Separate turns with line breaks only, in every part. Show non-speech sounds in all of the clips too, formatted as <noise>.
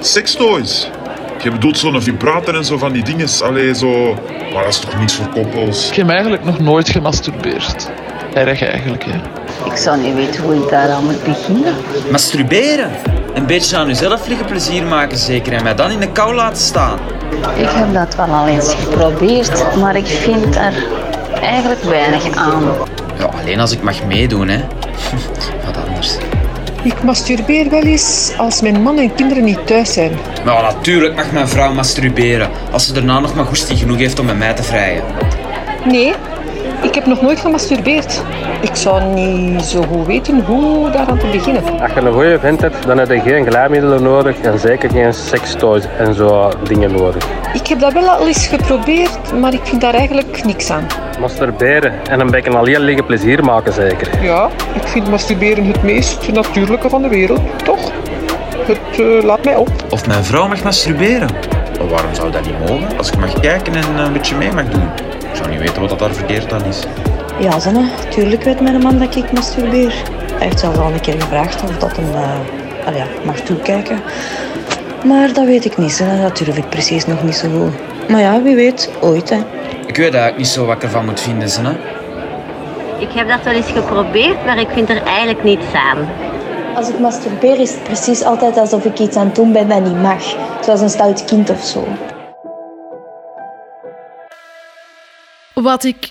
Sextoys. Je bedoelt zo'n vibrator en zo van die dingen. Allee, zo... Maar dat is toch niets voor koppels?
Ik heb eigenlijk nog nooit gemasturbeerd. Erg eigenlijk, hè.
Ik zou niet weten hoe ik daar aan moet beginnen.
Masturberen. Een beetje aan uzelf liggen plezier maken zeker en mij dan in de kou laten staan.
Ik heb dat wel al eens geprobeerd, maar ik vind er eigenlijk weinig aan.
Ja, alleen als ik mag meedoen, hè. <laughs>
Ik masturbeer wel eens als mijn man en kinderen niet thuis zijn.
Maar natuurlijk mag mijn vrouw masturberen. Als ze daarna nog maar goesting genoeg heeft om met mij te vrijen.
Nee, ik heb nog nooit gemasturbeerd. Ik zou niet zo goed weten hoe daaraan te beginnen.
Als je een goede vent hebt, dan heb je geen glijmiddelen nodig en zeker geen sextoys en zo dingen nodig.
Ik heb dat wel al eens geprobeerd, maar ik vind daar eigenlijk niks aan.
Masturberen en een beetje alleen liggen plezier maken zeker.
Ja, ik vind masturberen het meest natuurlijke van de wereld, toch? Het eh, laat mij op.
Of mijn vrouw mag masturberen. Maar waarom zou dat niet mogen? Als ik mag kijken en een beetje mee mag doen. Weten wat dat daar verkeerd aan is.
Ja, Zanne, tuurlijk weet mijn man dat ik masturbeer. Hij heeft zelfs al een keer gevraagd of dat hem uh, ja, mag toekijken. Maar dat weet ik niet, hè. dat durf ik precies nog niet zo goed. Maar ja, wie weet, ooit. Hè.
Ik weet eigenlijk niet zo wat ik ervan moet vinden. Hè.
Ik heb dat wel eens geprobeerd, maar ik vind er eigenlijk niets aan.
Als ik masturbeer is het precies altijd alsof ik iets aan het doen ben dat niet mag. Zoals een stout kind of zo.
Wat ik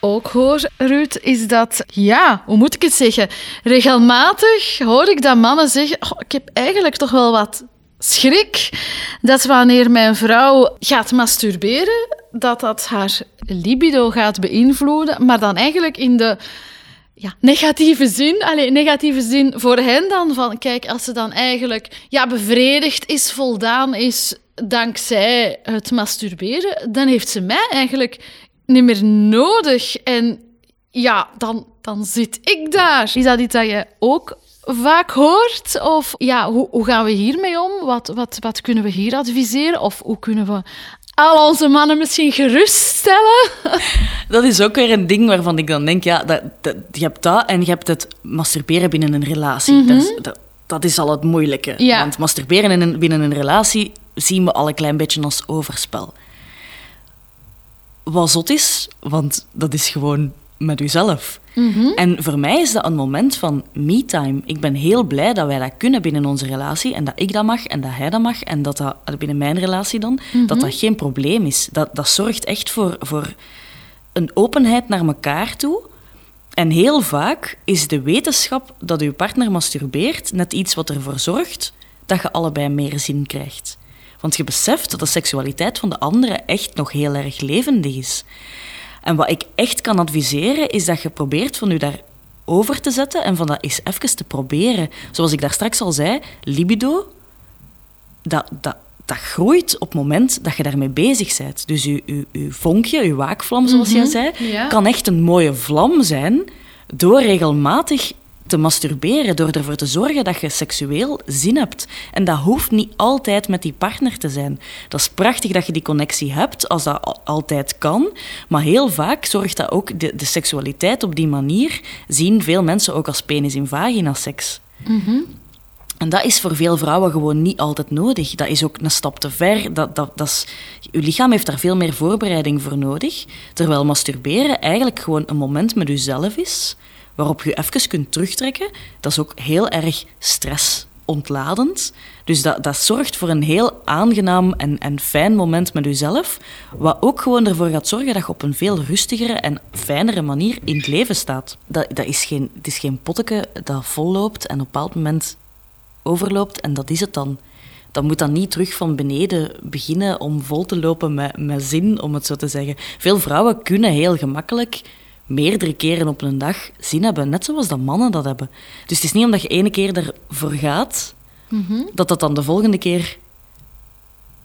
ook hoor, Ruud, is dat, ja, hoe moet ik het zeggen? Regelmatig hoor ik dat mannen zeggen: oh, Ik heb eigenlijk toch wel wat schrik dat wanneer mijn vrouw gaat masturberen, dat dat haar libido gaat beïnvloeden, maar dan eigenlijk in de ja, negatieve zin. Alleen negatieve zin voor hen dan van, kijk, als ze dan eigenlijk ja, bevredigd is, voldaan is dankzij het masturberen, dan heeft ze mij eigenlijk niet meer nodig. En ja, dan, dan zit ik daar. Is dat iets dat je ook vaak hoort? Of ja, hoe, hoe gaan we hiermee om? Wat, wat, wat kunnen we hier adviseren? Of hoe kunnen we al onze mannen misschien geruststellen? <laughs>
Dat is ook weer een ding waarvan ik dan denk, ja, dat, dat, je hebt dat en je hebt het masturberen binnen een relatie.
Mhm.
dat, is, dat, dat is al het moeilijke.
Ja.
Want masturberen in een, binnen een relatie zien we al een klein beetje als overspel. Wat zot is, want dat is gewoon met uzelf.
Mhm.
En voor mij is dat een moment van me-time. Ik ben heel blij dat wij dat kunnen binnen onze relatie en dat ik dat mag en dat hij dat mag en dat dat binnen mijn relatie dan,
Mhm.
dat dat geen probleem is. Dat, dat zorgt echt voor, voor een openheid naar elkaar toe. En heel vaak is de wetenschap dat uw partner masturbeert net iets wat ervoor zorgt dat je allebei meer zin krijgt. Want je beseft dat de seksualiteit van de andere echt nog heel erg levendig is. En wat ik echt kan adviseren, is dat je probeert van je daar over te zetten en van dat eens even te proberen. Zoals ik daar straks al zei, libido, dat, dat, dat groeit op het moment dat je daarmee bezig bent. Dus je, je, je vonkje, je waakvlam, zoals jij
Mhm,
zei,
ja.
kan echt een mooie vlam zijn door regelmatig te masturberen, door ervoor te zorgen dat je seksueel zin hebt. En dat hoeft niet altijd met die partner te zijn. Dat is prachtig dat je die connectie hebt, als dat al- altijd kan. Maar heel vaak zorgt dat ook de, de seksualiteit op die manier, zien veel mensen ook als penis in vagina seks.
Mhm.
En dat is voor veel vrouwen gewoon niet altijd nodig. Dat is ook een stap te ver. Dat, dat, dat is, je lichaam heeft daar veel meer voorbereiding voor nodig. Terwijl masturberen eigenlijk gewoon een moment met jezelf is, waarop je even kunt terugtrekken. Dat is ook heel erg stressontladend. Dus dat, dat zorgt voor een heel aangenaam en, en fijn moment met jezelf. Wat ook gewoon ervoor gaat zorgen dat je op een veel rustigere en fijnere manier in het leven staat. Dat, dat is geen, het is geen potteke dat volloopt en op een bepaald moment overloopt en dat is het dan. Dan moet dat niet terug van beneden beginnen om vol te lopen met, met zin, om het zo te zeggen. Veel vrouwen kunnen heel gemakkelijk meerdere keren op een dag zin hebben, net zoals dat mannen dat hebben. Dus het is niet omdat je ene keer ervoor gaat,
Mhm.
dat dat dan de volgende keer...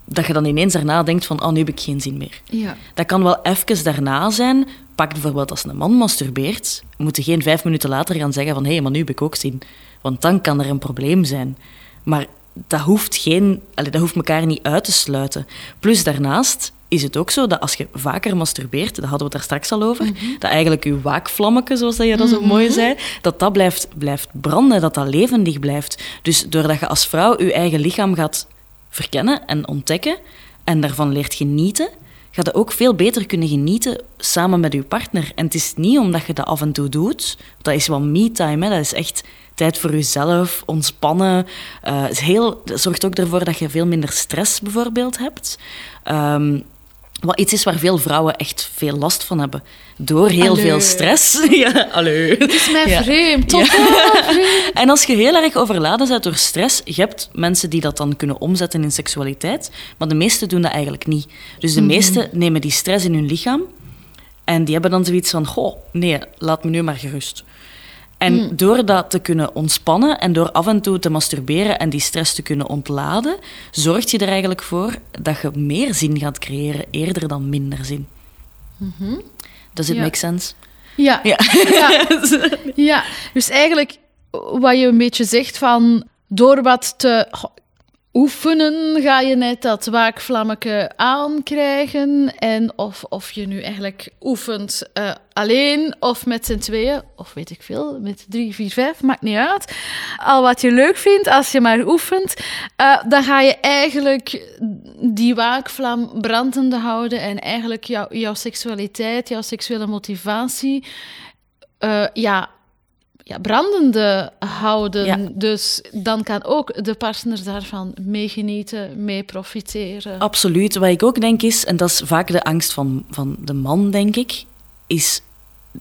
Dat je dan ineens daarna denkt van, oh, nu heb ik geen zin meer.
Ja.
Dat kan wel even daarna zijn. Pak bijvoorbeeld als een man masturbeert, moet je geen vijf minuten later gaan zeggen van hé, hey, maar nu heb ik ook zin. Want dan kan er een probleem zijn. Maar dat hoeft, geen, allee, dat hoeft elkaar niet uit te sluiten. Plus daarnaast is het ook zo dat als je vaker masturbeert, daar hadden we het daar straks al over, dat eigenlijk je waakvlammetje, zoals dat je dat zo mooi zei, dat dat blijft, blijft branden, dat dat levendig blijft. Dus doordat je als vrouw je eigen lichaam gaat verkennen en ontdekken en daarvan leert genieten, ga je ook veel beter kunnen genieten samen met je partner. En het is niet omdat je dat af en toe doet, dat is wel me-time, dat is echt tijd voor jezelf, ontspannen. Het is heel, dat zorgt ook ervoor dat je veel minder stress bijvoorbeeld hebt. Ehm, wat iets is waar veel vrouwen echt veel last van hebben. Door heel
Allee.
veel stress. <laughs> ja, allee.
Het is mij
Ja.
vreemd,
Ja.
totaal vreemd. <laughs>
En als je heel erg overladen bent door stress, je hebt mensen die dat dan kunnen omzetten in seksualiteit, maar de meesten doen dat eigenlijk niet. Dus de
Mhm.
meesten nemen die stress in hun lichaam en die hebben dan zoiets van, goh, nee, laat me nu maar gerust. En
Mm.
door dat te kunnen ontspannen en door af en toe te masturberen en die stress te kunnen ontladen, zorg je er eigenlijk voor dat je meer zin gaat creëren, eerder dan minder zin.
Mhm.
Does it
Ja.
make sense?
Ja.
Ja.
Ja. ja, dus eigenlijk wat je een beetje zegt van door wat te oefenen ga je net dat waakvlammeke aankrijgen en of, of je nu eigenlijk oefent eh, alleen of met z'n tweeën of weet ik veel, met drie, vier, vijf, maakt niet uit. Al wat je leuk vindt, als je maar oefent, eh, dan ga je eigenlijk die waakvlam brandende houden en eigenlijk jou, jouw seksualiteit, jouw seksuele motivatie, eh, ja, ja, brandende houden.
Ja.
Dus dan kan ook de partner daarvan meegenieten, mee profiteren.
Absoluut. Wat ik ook denk is, en dat is vaak de angst van, van de man, denk ik, is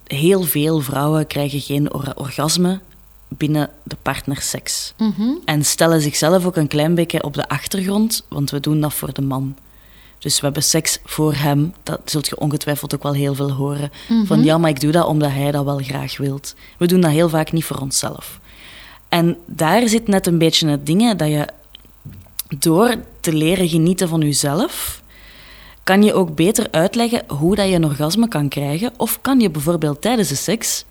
heel veel vrouwen krijgen geen or- orgasme binnen de partnerseks.
Mhm.
En stellen zichzelf ook een klein beetje op de achtergrond, want we doen dat voor de man. Dus we hebben seks voor hem. Dat zult je ongetwijfeld ook wel heel veel horen.
Mhm.
Van ja, maar ik doe dat omdat hij dat wel graag wilt. We doen dat heel vaak niet voor onszelf. En daar zit net een beetje het ding, dat je door te leren genieten van jezelf, kan je ook beter uitleggen hoe dat je een orgasme kan krijgen. Of kan je bijvoorbeeld tijdens de seks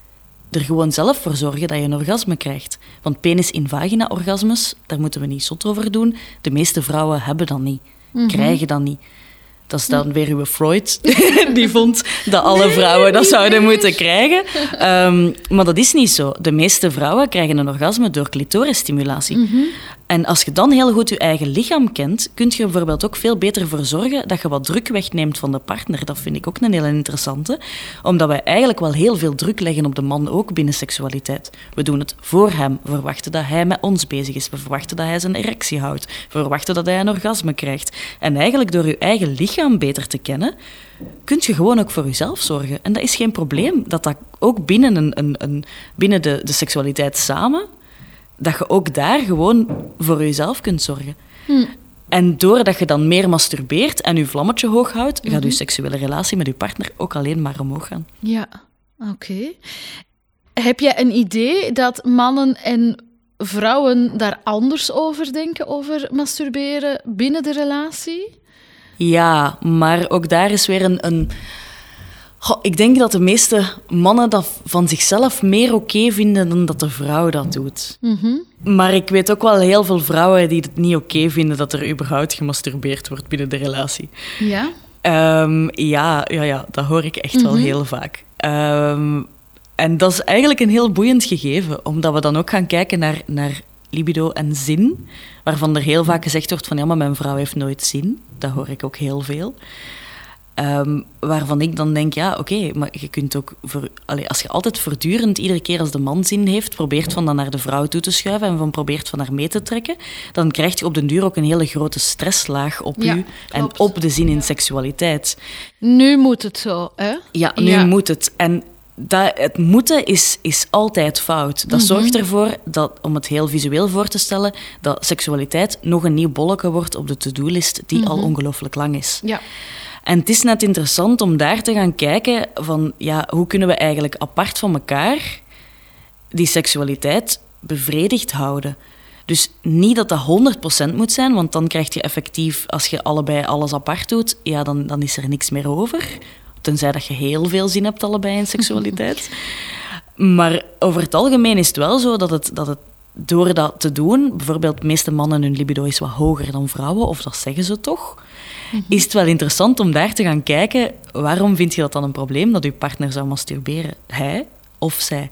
er gewoon zelf voor zorgen dat je een orgasme krijgt. Want penis in vagina orgasmes, daar moeten we niet zot over doen. De meeste vrouwen hebben dat niet,
Mhm.
krijgen dat niet. Dat is dan weer uw Freud, <laughs> die vond dat alle vrouwen dat zouden moeten krijgen. Ehm, maar dat is niet zo. De meeste vrouwen krijgen een orgasme door clitorisstimulatie.
Mhm.
En als je dan heel goed je eigen lichaam kent, kun je bijvoorbeeld ook veel beter voor zorgen dat je wat druk wegneemt van de partner. Dat vind ik ook een hele interessante. Omdat wij eigenlijk wel heel veel druk leggen op de man, ook binnen seksualiteit. We doen het voor hem. We verwachten dat hij met ons bezig is. We verwachten dat hij zijn erectie houdt. We verwachten dat hij een orgasme krijgt. En eigenlijk door je eigen lichaam beter te kennen, kun je gewoon ook voor jezelf zorgen. En dat is geen probleem. Dat dat ook binnen, een, een, een, binnen de, de seksualiteit samen, dat je ook daar gewoon voor jezelf kunt zorgen.
Hm.
En doordat je dan meer masturbeert en je vlammetje hoog houdt, gaat
Mhm.
je seksuele relatie met je partner ook alleen maar omhoog gaan.
Ja, oké. Heb jij een idee dat mannen en vrouwen daar anders over denken, over masturberen binnen de relatie?
Ja, maar ook daar is weer een. een Goh, ik denk dat de meeste mannen dat van zichzelf meer oké vinden dan dat de vrouw dat doet.
Mhm.
Maar ik weet ook wel heel veel vrouwen die het niet oké vinden dat er überhaupt gemasturbeerd wordt binnen de relatie.
Ja?
Ehm, ja, ja, ja, dat hoor ik echt wel
Mhm.
heel vaak. Ehm, en dat is eigenlijk een heel boeiend gegeven, omdat we dan ook gaan kijken naar, naar libido en zin, waarvan er heel vaak gezegd wordt van ja, maar mijn vrouw heeft nooit zin. Dat hoor ik ook heel veel. Ehm, waarvan ik dan denk, ja, oké, maar je kunt ook... Voor, als je altijd voortdurend, iedere keer als de man zin heeft, probeert van dat naar de vrouw toe te schuiven en van probeert van haar mee te trekken, dan krijg je op den duur ook een hele grote stresslaag op
Ja,
je en op de zin in seksualiteit.
Nu moet het zo, hè?
Ja, nu
Ja.
moet het. En dat, het moeten is, is altijd fout. Dat
Mhm.
zorgt ervoor dat, om het heel visueel voor te stellen, dat seksualiteit nog een nieuw bolletje wordt op de to-do-list die al
Mhm.
ongelooflijk lang is.
Ja.
En het is net interessant om daar te gaan kijken van, ja, hoe kunnen we eigenlijk apart van elkaar die seksualiteit bevredigd houden. Dus niet dat dat 100% moet zijn, want dan krijg je effectief, als je allebei alles apart doet, ja, dan, dan is er niks meer over. Tenzij dat je heel veel zin hebt allebei in seksualiteit. <laughs> maar over het algemeen is het wel zo dat het, dat het door dat te doen, bijvoorbeeld de meeste mannen hun libido is wat hoger dan vrouwen, of dat zeggen ze toch, is het wel interessant om daar te gaan kijken, waarom vind je dat dan een probleem dat je partner zou masturberen? Hij of zij?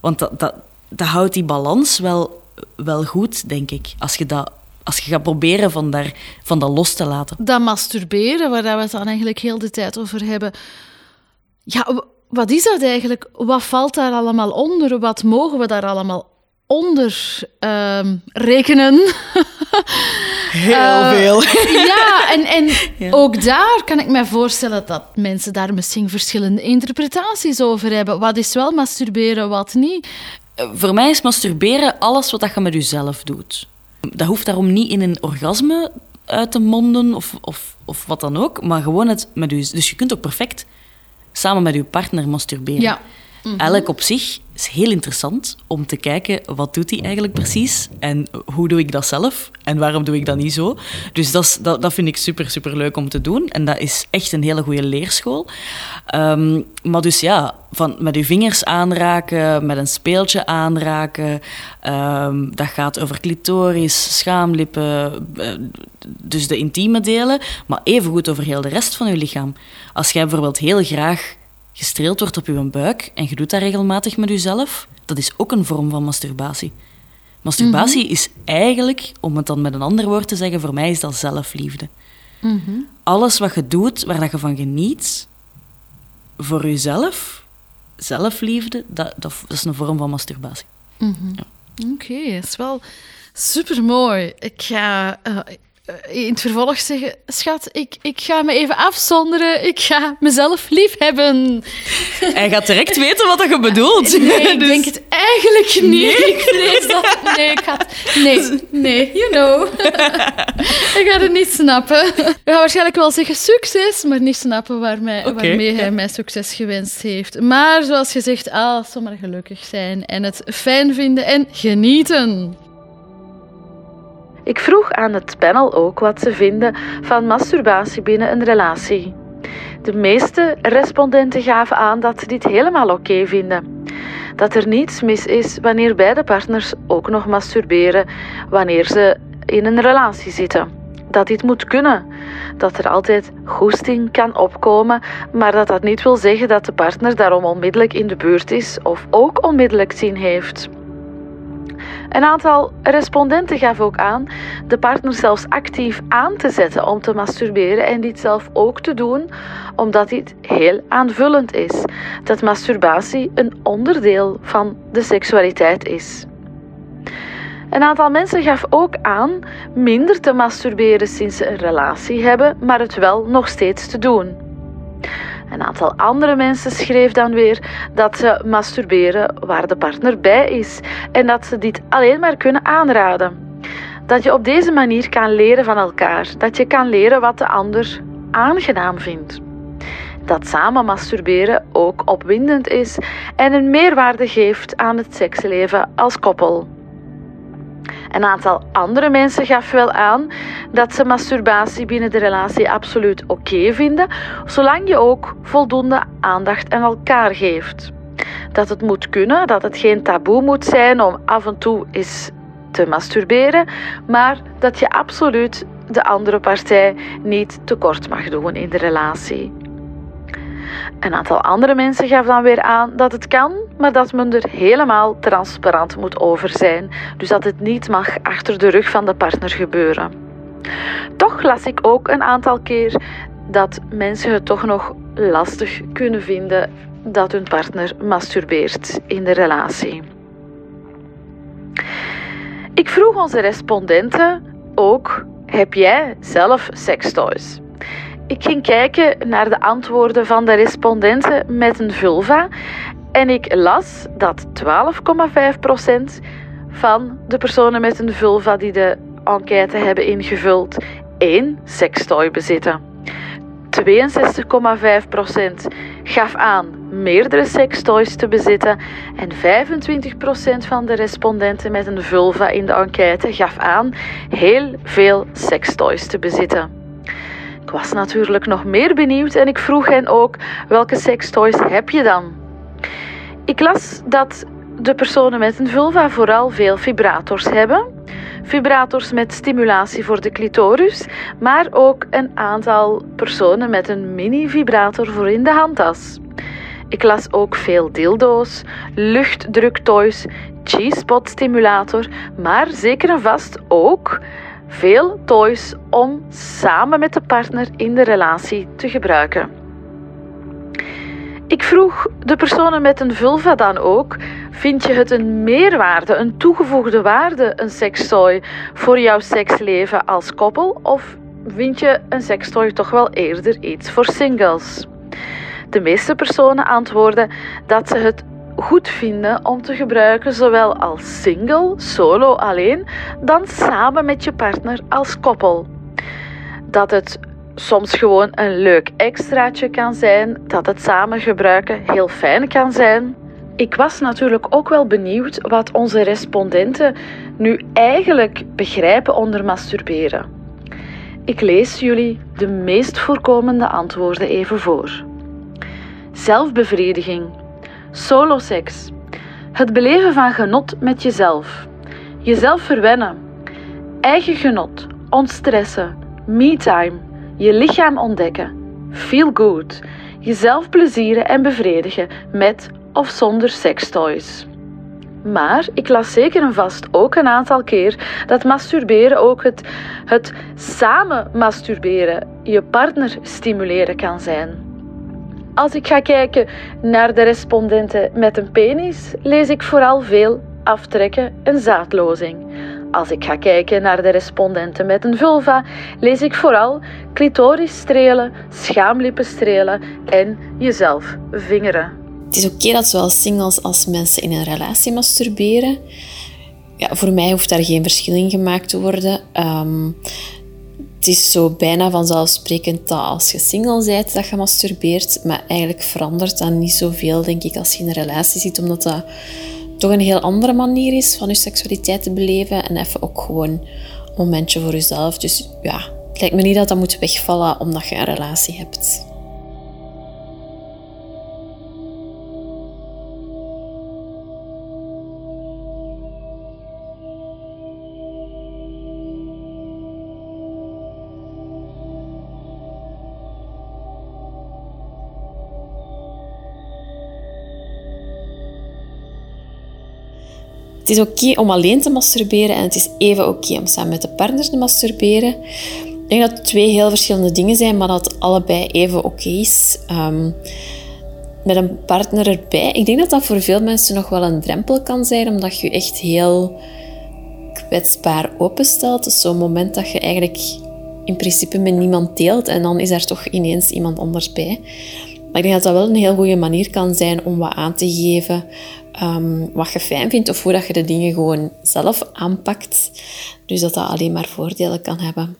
Want dat, dat, dat houdt die balans wel, wel goed, denk ik. Als je dat Als je gaat proberen van, daar, van dat los te laten.
Dat masturberen, waar we het dan eigenlijk heel de tijd over hebben. Ja, wat is dat eigenlijk? Wat valt daar allemaal onder? Wat mogen we daar allemaal onder ehm, rekenen? <laughs>
Heel
Eh,
veel. <laughs>
Ja, en, en ook daar kan ik me voorstellen dat mensen daar misschien verschillende interpretaties over hebben. Wat is wel masturberen, wat niet?
Eh, Voor mij is masturberen alles wat dat je met jezelf doet. Dat hoeft daarom niet in een orgasme uit te monden of, of, of wat dan ook, maar gewoon het met je... Dus je kunt ook perfect samen met je partner masturberen.
Ja.
Elk op zich is heel interessant om te kijken wat doet hij eigenlijk precies en hoe doe ik dat zelf en waarom doe ik dat niet zo. Dus dat, dat, dat vind ik super, super leuk om te doen en dat is echt een hele goede leerschool. Ehm, maar dus ja, van met je vingers aanraken, met een speeltje aanraken, ehm, dat gaat over clitoris, schaamlippen, eh, dus de intieme delen, maar evengoed over heel de rest van je lichaam. Als jij bijvoorbeeld heel graag gestreeld wordt op je buik en je doet dat regelmatig met jezelf, dat is ook een vorm van masturbatie. Masturbatie is eigenlijk, om het dan met een ander woord te zeggen, voor mij is dat zelfliefde. Alles wat je doet waar dat je van geniet, voor jezelf, zelfliefde, dat, dat, dat is een vorm van masturbatie.
Oké, dat is wel super mooi. Ik ga eh, in het vervolg zeggen: Schat, ik, ik ga me even afzonderen. Ik ga mezelf lief hebben.
Hij gaat direct weten wat dat je bedoelt.
Nee, ik <laughs>
Dus-
denk het eigenlijk niet. Ik vrees dat. Nee, ik ga Nee, nee, you know. <laughs> ik ga het niet snappen. Ik ga waarschijnlijk wel zeggen succes, maar niet snappen waarmee,
Oké,
waarmee hij mij succes gewenst heeft. Maar zoals gezegd, ah, zomaar gelukkig zijn en het fijn vinden en genieten. Ik vroeg aan het panel ook wat ze vinden van masturbatie binnen een relatie. De meeste respondenten gaven aan dat ze dit helemaal oké vinden. Dat er niets mis is wanneer beide partners ook nog masturberen wanneer ze in een relatie zitten. Dat dit moet kunnen. Dat er altijd goesting kan opkomen, maar dat dat niet wil zeggen dat de partner daarom onmiddellijk in de buurt is of ook onmiddellijk zin heeft. Een aantal respondenten gaf ook aan de partner zelfs actief aan te zetten om te masturberen en dit zelf ook te doen, omdat dit heel aanvullend is. Dat masturbatie een onderdeel van de seksualiteit is. Een aantal mensen gaf ook aan minder te masturberen sinds ze een relatie hebben, maar het wel nog steeds te doen. Een aantal andere mensen schreef dan weer dat ze masturberen waar de partner bij is en dat ze dit alleen maar kunnen aanraden. Dat je op deze manier kan leren van elkaar, dat je kan leren wat de ander aangenaam vindt. Dat samen masturberen ook opwindend is en een meerwaarde geeft aan het seksleven als koppel. Een aantal andere mensen gaf wel aan dat ze masturbatie binnen de relatie absoluut oké vinden, zolang je ook voldoende aandacht aan elkaar geeft. Dat het moet kunnen, dat het geen taboe moet zijn om af en toe eens te masturberen, maar dat je absoluut de andere partij niet tekort mag doen in de relatie. Een aantal andere mensen gaf dan weer aan dat het kan, maar dat men er helemaal transparant moet over zijn. Dus dat het niet mag achter de rug van de partner gebeuren. Toch las ik ook een aantal keer dat mensen het toch nog lastig kunnen vinden dat hun partner masturbeert in de relatie. Ik vroeg onze respondenten ook: heb jij zelf sekstoys? Ik ging kijken naar de antwoorden van de respondenten met een vulva en ik las dat 12,5% van de personen met een vulva die de enquête hebben ingevuld één sekstoy bezitten. 62,5% gaf aan meerdere sekstoys te bezitten en 25% van de respondenten met een vulva in de enquête gaf aan heel veel sekstoys te bezitten. Ik was natuurlijk nog meer benieuwd en ik vroeg hen ook welke sekstoys heb je dan? Ik las dat de personen met een vulva vooral veel vibrators hebben. Vibrators met stimulatie voor de clitoris, maar ook een aantal personen met een mini-vibrator voor in de handtas. Ik las ook veel dildo's, luchtdruktoys, G-spot stimulator, maar zeker en vast ook veel toys om samen met de partner in de relatie te gebruiken. Ik vroeg de personen met een vulva dan ook: vind je het een meerwaarde, een toegevoegde waarde, een sextoy voor jouw seksleven als koppel? Of vind je een sextoy toch wel eerder iets voor singles? De meeste personen antwoorden dat ze het goed vinden om te gebruiken, zowel als single, solo, alleen, dan samen met je partner als koppel. Dat het soms gewoon een leuk extraatje kan zijn, dat het samen gebruiken heel fijn kan zijn. Ik was natuurlijk ook wel benieuwd wat onze respondenten nu eigenlijk begrijpen onder masturberen. Ik lees jullie de meest voorkomende antwoorden even voor. Zelfbevrediging, soloseks, het beleven van genot met jezelf, jezelf verwennen, eigen genot, ontstressen, me-time, je lichaam ontdekken, feel good, jezelf plezieren en bevredigen met of zonder sextoys. Maar ik las zeker en vast ook een aantal keer dat masturberen ook het, het samen masturberen, je partner stimuleren kan zijn. Als ik ga kijken naar de respondenten met een penis, lees ik vooral veel aftrekken en zaadlozing. Als ik ga kijken naar de respondenten met een vulva, lees ik vooral clitoris strelen, schaamlippen strelen en jezelf vingeren.
Het is oké dat zowel singles als mensen in een relatie masturberen. Ja, voor mij hoeft daar geen verschil in gemaakt te worden. Ehm, het is zo bijna vanzelfsprekend dat als je single bent, dat je masturbeert. Maar eigenlijk verandert dat niet zoveel, denk ik, als je in een relatie zit. Omdat dat toch een heel andere manier is van je seksualiteit te beleven. En even ook gewoon een momentje voor jezelf. Dus ja, het lijkt me niet dat dat moet wegvallen omdat je een relatie hebt. Het is oké om alleen te masturberen en het is even oké om samen met de partner te masturberen. Ik denk dat het twee heel verschillende dingen zijn, maar dat het allebei even oké is. Um, met een partner erbij. Ik denk dat dat voor veel mensen nog wel een drempel kan zijn, omdat je echt heel kwetsbaar openstelt. Is zo'n moment dat je eigenlijk in principe met niemand deelt en dan is er toch ineens iemand anders bij. Maar ik denk dat dat wel een heel goede manier kan zijn om wat aan te geven Ehm, wat je fijn vindt of hoe dat je de dingen gewoon zelf aanpakt. Dus dat dat alleen maar voordelen kan hebben.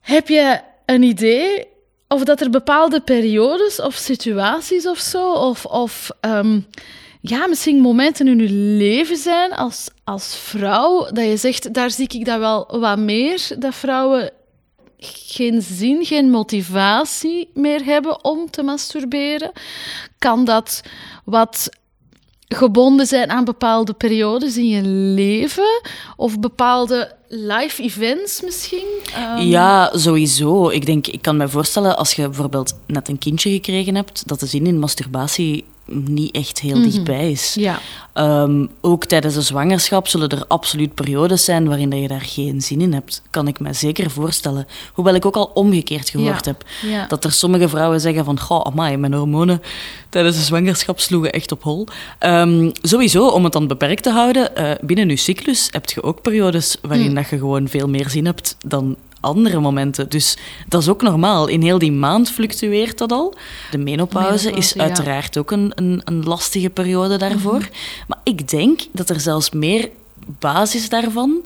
Heb je een idee of dat er bepaalde periodes of situaties of zo, of, of ehm, ja, misschien momenten in je leven zijn als, als vrouw, dat je zegt, daar zie ik dat wel wat meer, dat vrouwen geen zin, geen motivatie meer hebben om te masturberen? Kan dat wat gebonden zijn aan bepaalde periodes in je leven of bepaalde live events misschien?
Um... Ja, sowieso. Ik denk, ik kan me voorstellen als je bijvoorbeeld net een kindje gekregen hebt, dat de zin in masturbatie niet echt heel mhm. dichtbij is.
Ja.
Um, ook tijdens de zwangerschap zullen er absoluut periodes zijn waarin dat je daar geen zin in hebt. Kan ik me zeker voorstellen. Hoewel ik ook al omgekeerd gehoord heb.
Ja.
Dat er sommige vrouwen zeggen van... Goh, amai, mijn hormonen tijdens de zwangerschap sloegen echt op hol. Um, sowieso, om het dan beperkt te houden, uh, binnen je cyclus heb je ook periodes waarin mm. dat je gewoon veel meer zin hebt dan andere momenten. Dus dat is ook normaal. In heel die maand fluctueert dat al. De menopauze, is uiteraard ook een, een, een, lastige periode daarvoor. Mhm. Maar ik denk dat er zelfs meer basis daarvan,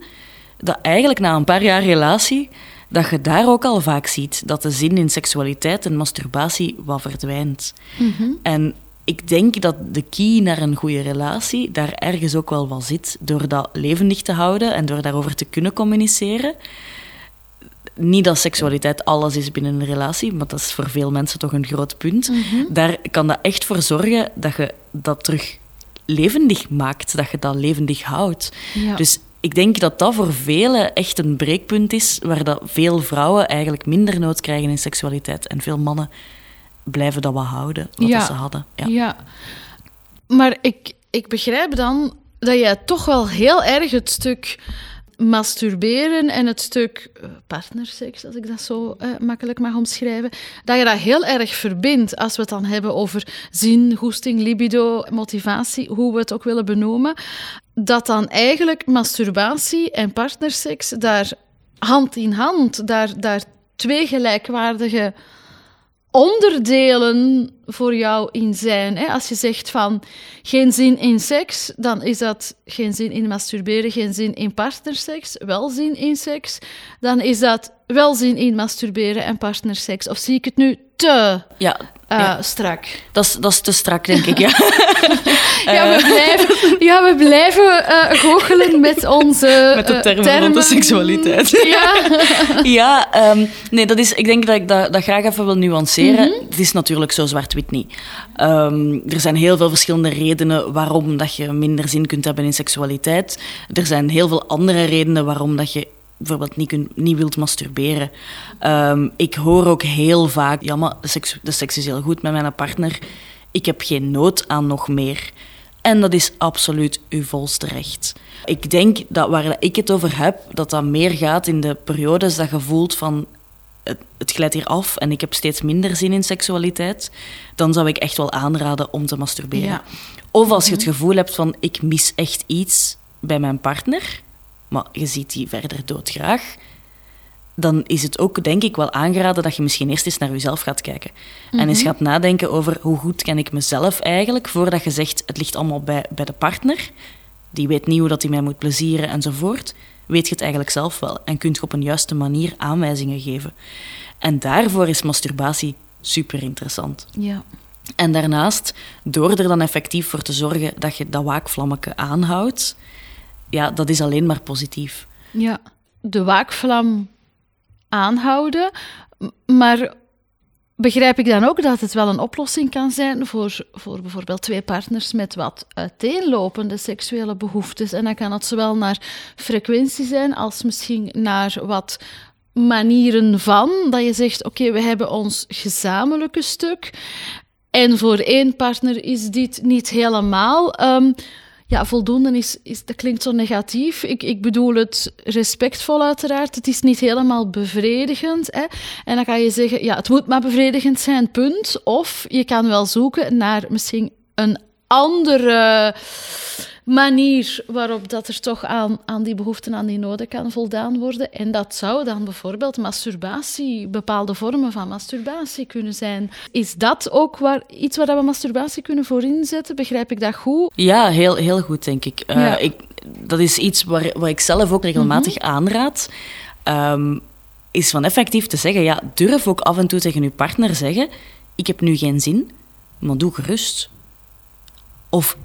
dat eigenlijk na een paar jaar relatie, dat je daar ook al vaak ziet dat de zin in seksualiteit en masturbatie wat verdwijnt.
Mhm.
En ik denk dat de key naar een goede relatie daar ergens ook wel wat zit. Door dat levendig te houden en door daarover te kunnen communiceren niet dat seksualiteit alles is binnen een relatie, maar dat is voor veel mensen toch een groot punt.
Mhm.
Daar kan dat echt voor zorgen dat je dat terug levendig maakt, dat je dat levendig houdt. Dus ik denk dat dat voor velen echt een breekpunt is, waar dat veel vrouwen eigenlijk minder nood krijgen in seksualiteit en veel mannen blijven dat wat houden, wat ze hadden. Ja.
ja. Maar ik, ik begrijp dan dat jij toch wel heel erg het stuk masturberen en het stuk eh, partnerseks, als ik dat zo eh, makkelijk mag omschrijven, dat je dat heel erg verbindt als we het dan hebben over zin, goesting, libido, motivatie, hoe we het ook willen benoemen, dat dan eigenlijk masturbatie en partnerseks daar hand in hand, daar, daar twee gelijkwaardige onderdelen voor jou in zijn. Hè? Als je zegt van geen zin in seks, dan is dat geen zin in masturberen, geen zin in partnerseks, wel zin in seks. Dan is dat wel zin in masturberen en partnerseks. Of zie ik het nu te
Ja,
eh,
ja.
strak?
Dat, is, dat is te strak, denk ik, ja. <laughs> <laughs>
Ja, we blijven, ja, we blijven eh, goochelen met onze <laughs>
Met de
eh,
termen rond de seksualiteit.
Ja.
ja, ehm, nee, dat is, ik denk dat ik dat, dat graag even wil nuanceren.
Mhm.
Het is natuurlijk zo zwart-wit niet. Ehm, er zijn heel veel verschillende redenen waarom dat je minder zin kunt hebben in seksualiteit. Er zijn heel veel andere redenen waarom dat je bijvoorbeeld niet, kunt, niet wilt masturberen. Ehm, ik hoor ook heel vaak, ja, maar de seks, de seks is heel goed met mijn partner. Ik heb geen nood aan nog meer. En dat is absoluut uw volste recht. Ik denk dat waar ik het over heb, dat dat meer gaat in de periodes dat je voelt van het, het glijdt hier af en ik heb steeds minder zin in seksualiteit, dan zou ik echt wel aanraden om te masturberen.
Ja.
Of als je het gevoel hebt van ik mis echt iets bij mijn partner, maar je ziet die verder doodgraag, dan is het ook denk ik wel aangeraden dat je misschien eerst eens naar jezelf gaat kijken. En eens
Mhm.
gaat nadenken over hoe goed ken ik mezelf eigenlijk, voordat je zegt het ligt allemaal bij, bij de partner. Die weet niet hoe dat hij mij moet plezieren enzovoort. Weet je het eigenlijk zelf wel en kunt je op een juiste manier aanwijzingen geven. En daarvoor is masturbatie super interessant.
Ja.
En daarnaast, door er dan effectief voor te zorgen dat je dat waakvlammetje aanhoudt, ja, dat is alleen maar positief.
Ja, de waakvlam aanhouden. Maar begrijp ik dan ook dat het wel een oplossing kan zijn voor, voor bijvoorbeeld twee partners met wat uiteenlopende seksuele behoeftes? En dan kan het zowel naar frequentie zijn als misschien naar wat manieren van. Dat je zegt, oké, we hebben ons gezamenlijke stuk. En voor één partner is dit niet helemaal. ehm, ja, voldoende is, is, dat klinkt zo negatief. Ik, ik bedoel het respectvol uiteraard. Het is niet helemaal bevredigend. Hè? En dan kan je zeggen, ja, het moet maar bevredigend zijn, punt. Of je kan wel zoeken naar misschien een andere manier waarop dat er toch aan, aan die behoeften, aan die noden kan voldaan worden. En dat zou dan bijvoorbeeld masturbatie, bepaalde vormen van masturbatie kunnen zijn. Is dat ook waar, iets waar we masturbatie kunnen voor inzetten? Begrijp ik dat goed?
Ja, heel, heel goed, denk ik. Eh,
Ja.
ik dat is iets waar, waar ik zelf ook regelmatig aanraad. Ehm, is van effectief te zeggen, ja, durf ook af en toe tegen je partner zeggen, ik heb nu geen zin, maar doe gerust. Of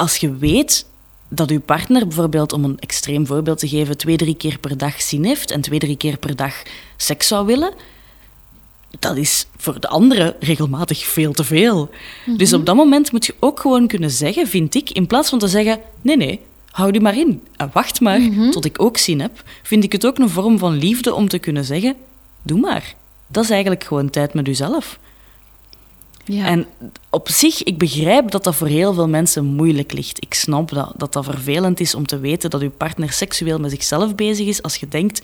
als je weet dat uw partner bijvoorbeeld, om een extreem voorbeeld te geven, twee, drie keer per dag zin heeft en twee, drie keer per dag seks zou willen, dat is voor de andere regelmatig veel te veel. Dus op dat moment moet je ook gewoon kunnen zeggen, vind ik, in plaats van te zeggen, nee, nee, hou die maar in en wacht maar tot ik ook zin heb, vind ik het ook een vorm van liefde om te kunnen zeggen, doe maar. Dat is eigenlijk gewoon tijd met jezelf.
Ja.
En op zich, ik begrijp dat dat voor heel veel mensen moeilijk ligt. Ik snap dat, dat dat vervelend is om te weten dat uw partner seksueel met zichzelf bezig is als je denkt,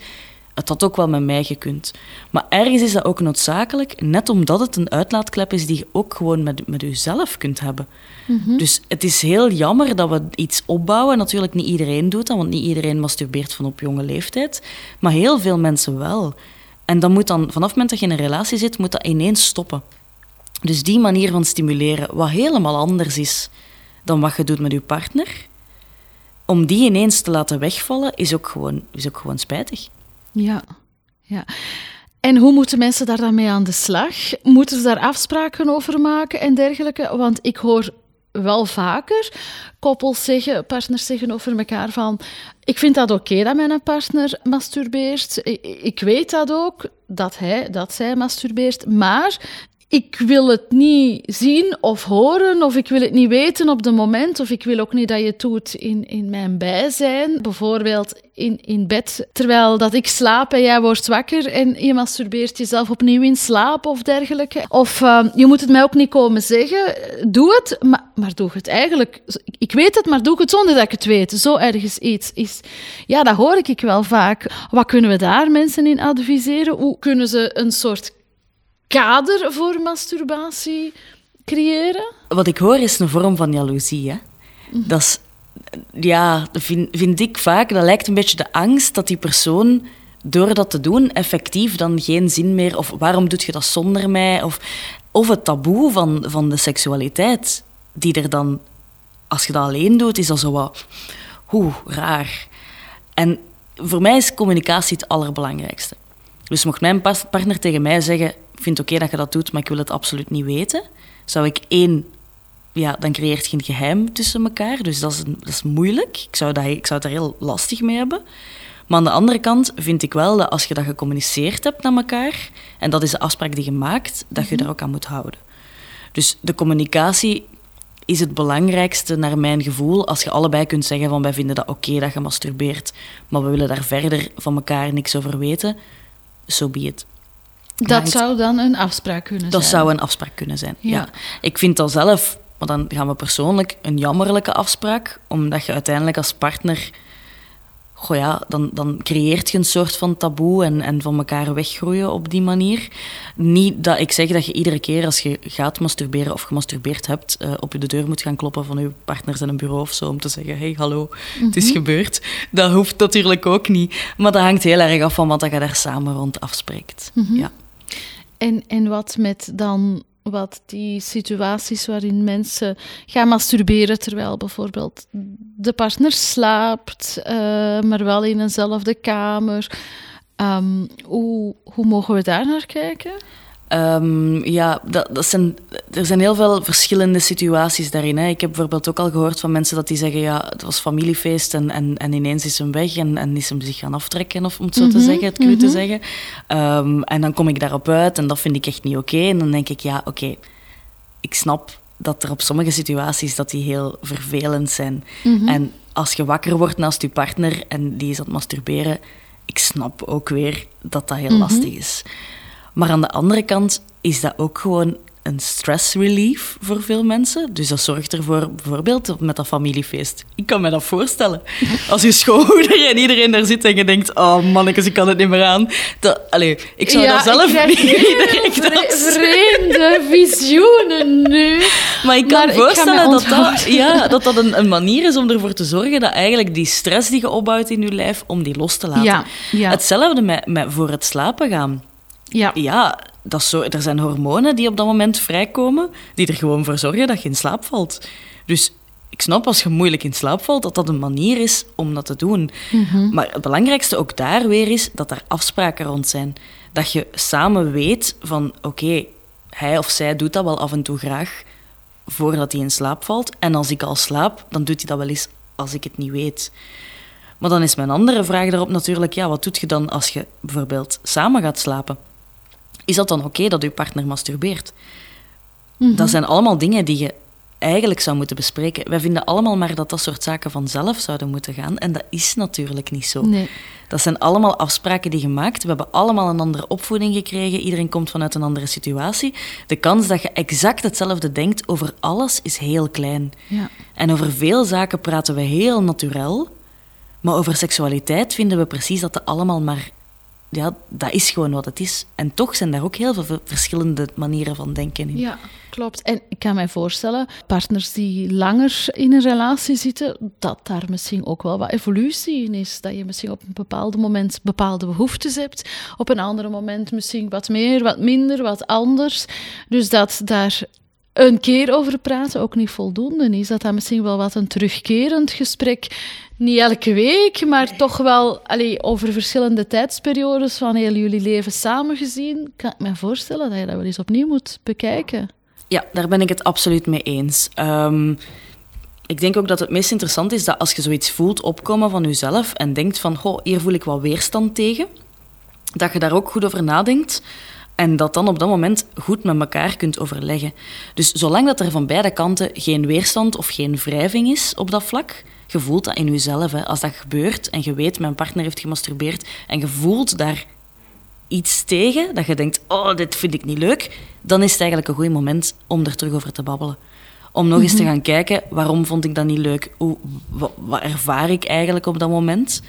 het had ook wel met mij gekund. Maar ergens is dat ook noodzakelijk, net omdat het een uitlaatklep is die je ook gewoon met, met jezelf kunt hebben.
Mhm.
Dus het is heel jammer dat we iets opbouwen. Natuurlijk, niet iedereen doet dat, want niet iedereen masturbeert van op jonge leeftijd. Maar heel veel mensen wel. En dan moet dan, vanaf het moment dat je in een relatie zit, moet dat ineens stoppen. Dus die manier van stimuleren, wat helemaal anders is dan wat je doet met je partner, om die ineens te laten wegvallen, is ook gewoon, is ook gewoon spijtig.
Ja, ja. En hoe moeten mensen daar dan mee aan de slag? Moeten ze daar afspraken over maken en dergelijke? Want ik hoor wel vaker koppels zeggen, partners zeggen over elkaar van ik vind dat oké dat mijn partner masturbeert. Ik, ik weet dat ook, dat hij, dat zij masturbeert, maar ik wil het niet zien of horen, of ik wil het niet weten op het moment, of ik wil ook niet dat je het doet in, in mijn bijzijn. Bijvoorbeeld in, in bed, terwijl dat ik slaap en jij wordt wakker en je masturbeert jezelf opnieuw in slaap of dergelijke. Of uh, je moet het mij ook niet komen zeggen, doe het, maar, maar doe het eigenlijk. Ik weet het, maar doe het zonder dat ik het weet. Zo ergens iets is. Ja, dat hoor ik wel vaak. Wat kunnen we daar mensen in adviseren? Hoe kunnen ze een soort kader voor masturbatie creëren?
Wat ik hoor is een vorm van jaloezie. Hè? Dat is, ja, vind, vind ik vaak, dat lijkt een beetje de angst dat die persoon door dat te doen effectief dan geen zin meer... Of waarom doe je dat zonder mij? Of, of het taboe van, van de seksualiteit, die er dan... Als je dat alleen doet, is dat zo wat... Oeh, raar. En voor mij is communicatie het allerbelangrijkste. Dus mocht mijn partner tegen mij zeggen: Ik vind het oké dat je dat doet, maar ik wil het absoluut niet weten, zou ik één. Ja, dan creëert je een geheim tussen elkaar. Dus dat is, dat is moeilijk. Ik zou, dat, ik zou het daar heel lastig mee hebben. Maar aan de andere kant vind ik wel dat als je dat gecommuniceerd hebt naar elkaar, en dat is de afspraak die je maakt, dat je daar ook aan moet houden. Dus de communicatie is het belangrijkste naar mijn gevoel. Als je allebei kunt zeggen van wij vinden dat oké dat je masturbeert, maar we willen daar verder van elkaar niks over weten, so be it.
Dat zou dan een afspraak kunnen
dat
zijn?
Dat zou een afspraak kunnen zijn, ja. Ik vind dat zelf, maar dan gaan we persoonlijk, een jammerlijke afspraak, omdat je uiteindelijk als partner goh ja, dan, dan creëert je een soort van taboe en, en van elkaar weggroeien op die manier. Niet dat ik zeg dat je iedere keer als je gaat masturberen of gemasturbeerd hebt, uh, op je de deur moet gaan kloppen van je partners in een bureau of zo om te zeggen: hey, hallo, het is gebeurd. Dat hoeft natuurlijk ook niet. Maar dat hangt heel erg af van wat je daar samen rond afspreekt. ja.
En, en wat met dan wat die situaties waarin mensen gaan masturberen terwijl bijvoorbeeld de partner slaapt, uh, maar wel in eenzelfde kamer. Um, hoe, hoe mogen we daar naar kijken?
Um, ja, dat, dat zijn, er zijn heel veel verschillende situaties daarin. Hè. Ik heb bijvoorbeeld ook al gehoord van mensen dat die zeggen: ja, het was familiefeest en, en, en ineens is hem weg en, en is hem zich gaan aftrekken, of om het zo mm -hmm, te zeggen, het mm -hmm. te zeggen. Um, en dan kom ik daarop uit en dat vind ik echt niet oké. Okay. En dan denk ik: ja, oké, okay, ik snap dat er op sommige situaties dat die heel vervelend zijn. Mm -hmm. En als je wakker wordt naast je partner en die is aan het masturberen, ik snap ook weer dat dat heel lastig is. Maar aan de andere kant is dat ook gewoon een stress relief voor veel mensen. Dus dat zorgt ervoor, bijvoorbeeld met dat familiefeest. Ik kan me dat voorstellen. <laughs> Als je schoonmoeder en iedereen daar zit en je denkt... Oh mannetjes, ik kan het niet meer aan. Dat, allez, ik zou
ja,
dat zelf
ik
niet <laughs> direct
vre
dat
vreemde visioenen nu.
Maar ik kan me voorstellen dat, dat, ja, dat dat een, een manier is om ervoor te zorgen dat eigenlijk die stress die je opbouwt in je lijf, om die los te laten.
Ja, ja.
Hetzelfde met, met voor het slapen gaan.
Ja.
Ja, dat is zo, er zijn hormonen die op dat moment vrijkomen, die er gewoon voor zorgen dat je in slaap valt. Dus ik snap als je moeilijk in slaap valt, dat dat een manier is om dat te doen.
Mhm.
Maar het belangrijkste ook daar weer is dat er afspraken rond zijn. Dat je samen weet van, oké, hij of zij doet dat wel af en toe graag voordat hij in slaap valt. En als ik al slaap, dan doet hij dat wel eens als ik het niet weet. Maar dan is mijn andere vraag daarop natuurlijk, ja, wat doet je dan als je bijvoorbeeld samen gaat slapen? Is dat dan oké dat je partner masturbeert?
Mhm.
Dat zijn allemaal dingen die je eigenlijk zou moeten bespreken. Wij vinden allemaal maar dat dat soort zaken vanzelf zouden moeten gaan. En dat is natuurlijk niet zo.
Nee.
Dat zijn allemaal afspraken die gemaakt. We hebben allemaal een andere opvoeding gekregen. Iedereen komt vanuit een andere situatie. De kans dat je exact hetzelfde denkt over alles is heel klein.
Ja.
En over veel zaken praten we heel natuurlijk. Maar over seksualiteit vinden we precies dat het allemaal maar... Ja, dat is gewoon wat het is. En toch zijn daar ook heel veel verschillende manieren van denken in.
Ja, klopt. En ik kan mij voorstellen, partners die langer in een relatie zitten, dat daar misschien ook wel wat evolutie in is. Dat je misschien op een bepaald moment bepaalde behoeftes hebt, op een ander moment misschien wat meer, wat minder, wat anders. Dus dat daar een keer over praten ook niet voldoende is. Dat dat misschien wel wat een terugkerend gesprek, niet elke week, maar toch wel allee, over verschillende tijdsperiodes van heel jullie leven samengezien, kan ik me voorstellen dat je dat wel eens opnieuw moet bekijken.
Ja, daar ben ik het absoluut mee eens. Ehm, ik denk ook dat het meest interessant is dat als je zoiets voelt opkomen van jezelf en denkt van, goh, hier voel ik wat weerstand tegen, dat je daar ook goed over nadenkt. En dat dan op dat moment goed met elkaar kunt overleggen. Dus zolang dat er van beide kanten geen weerstand of geen wrijving is op dat vlak, je voelt dat in jezelf. Hè. Als dat gebeurt en je weet, mijn partner heeft gemasturbeerd en je voelt daar iets tegen, dat je denkt, oh, dit vind ik niet leuk, dan is het eigenlijk een goed moment om er terug over te babbelen. Om nog eens te
Mhm.
gaan kijken, waarom vond ik dat niet leuk? Hoe, wat, wat ervaar ik eigenlijk op dat moment?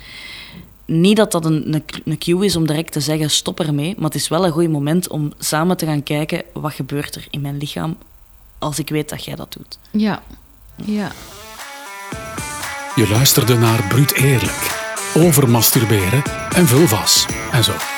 Niet dat dat een, een, een cue is om direct te zeggen, stop ermee, maar het is wel een goed moment om samen te gaan kijken, wat gebeurt er in mijn lichaam als ik weet dat jij dat doet.
Ja. Ja.
Je luisterde naar Bruut Eerlijk. Over masturberen en vulvas en zo.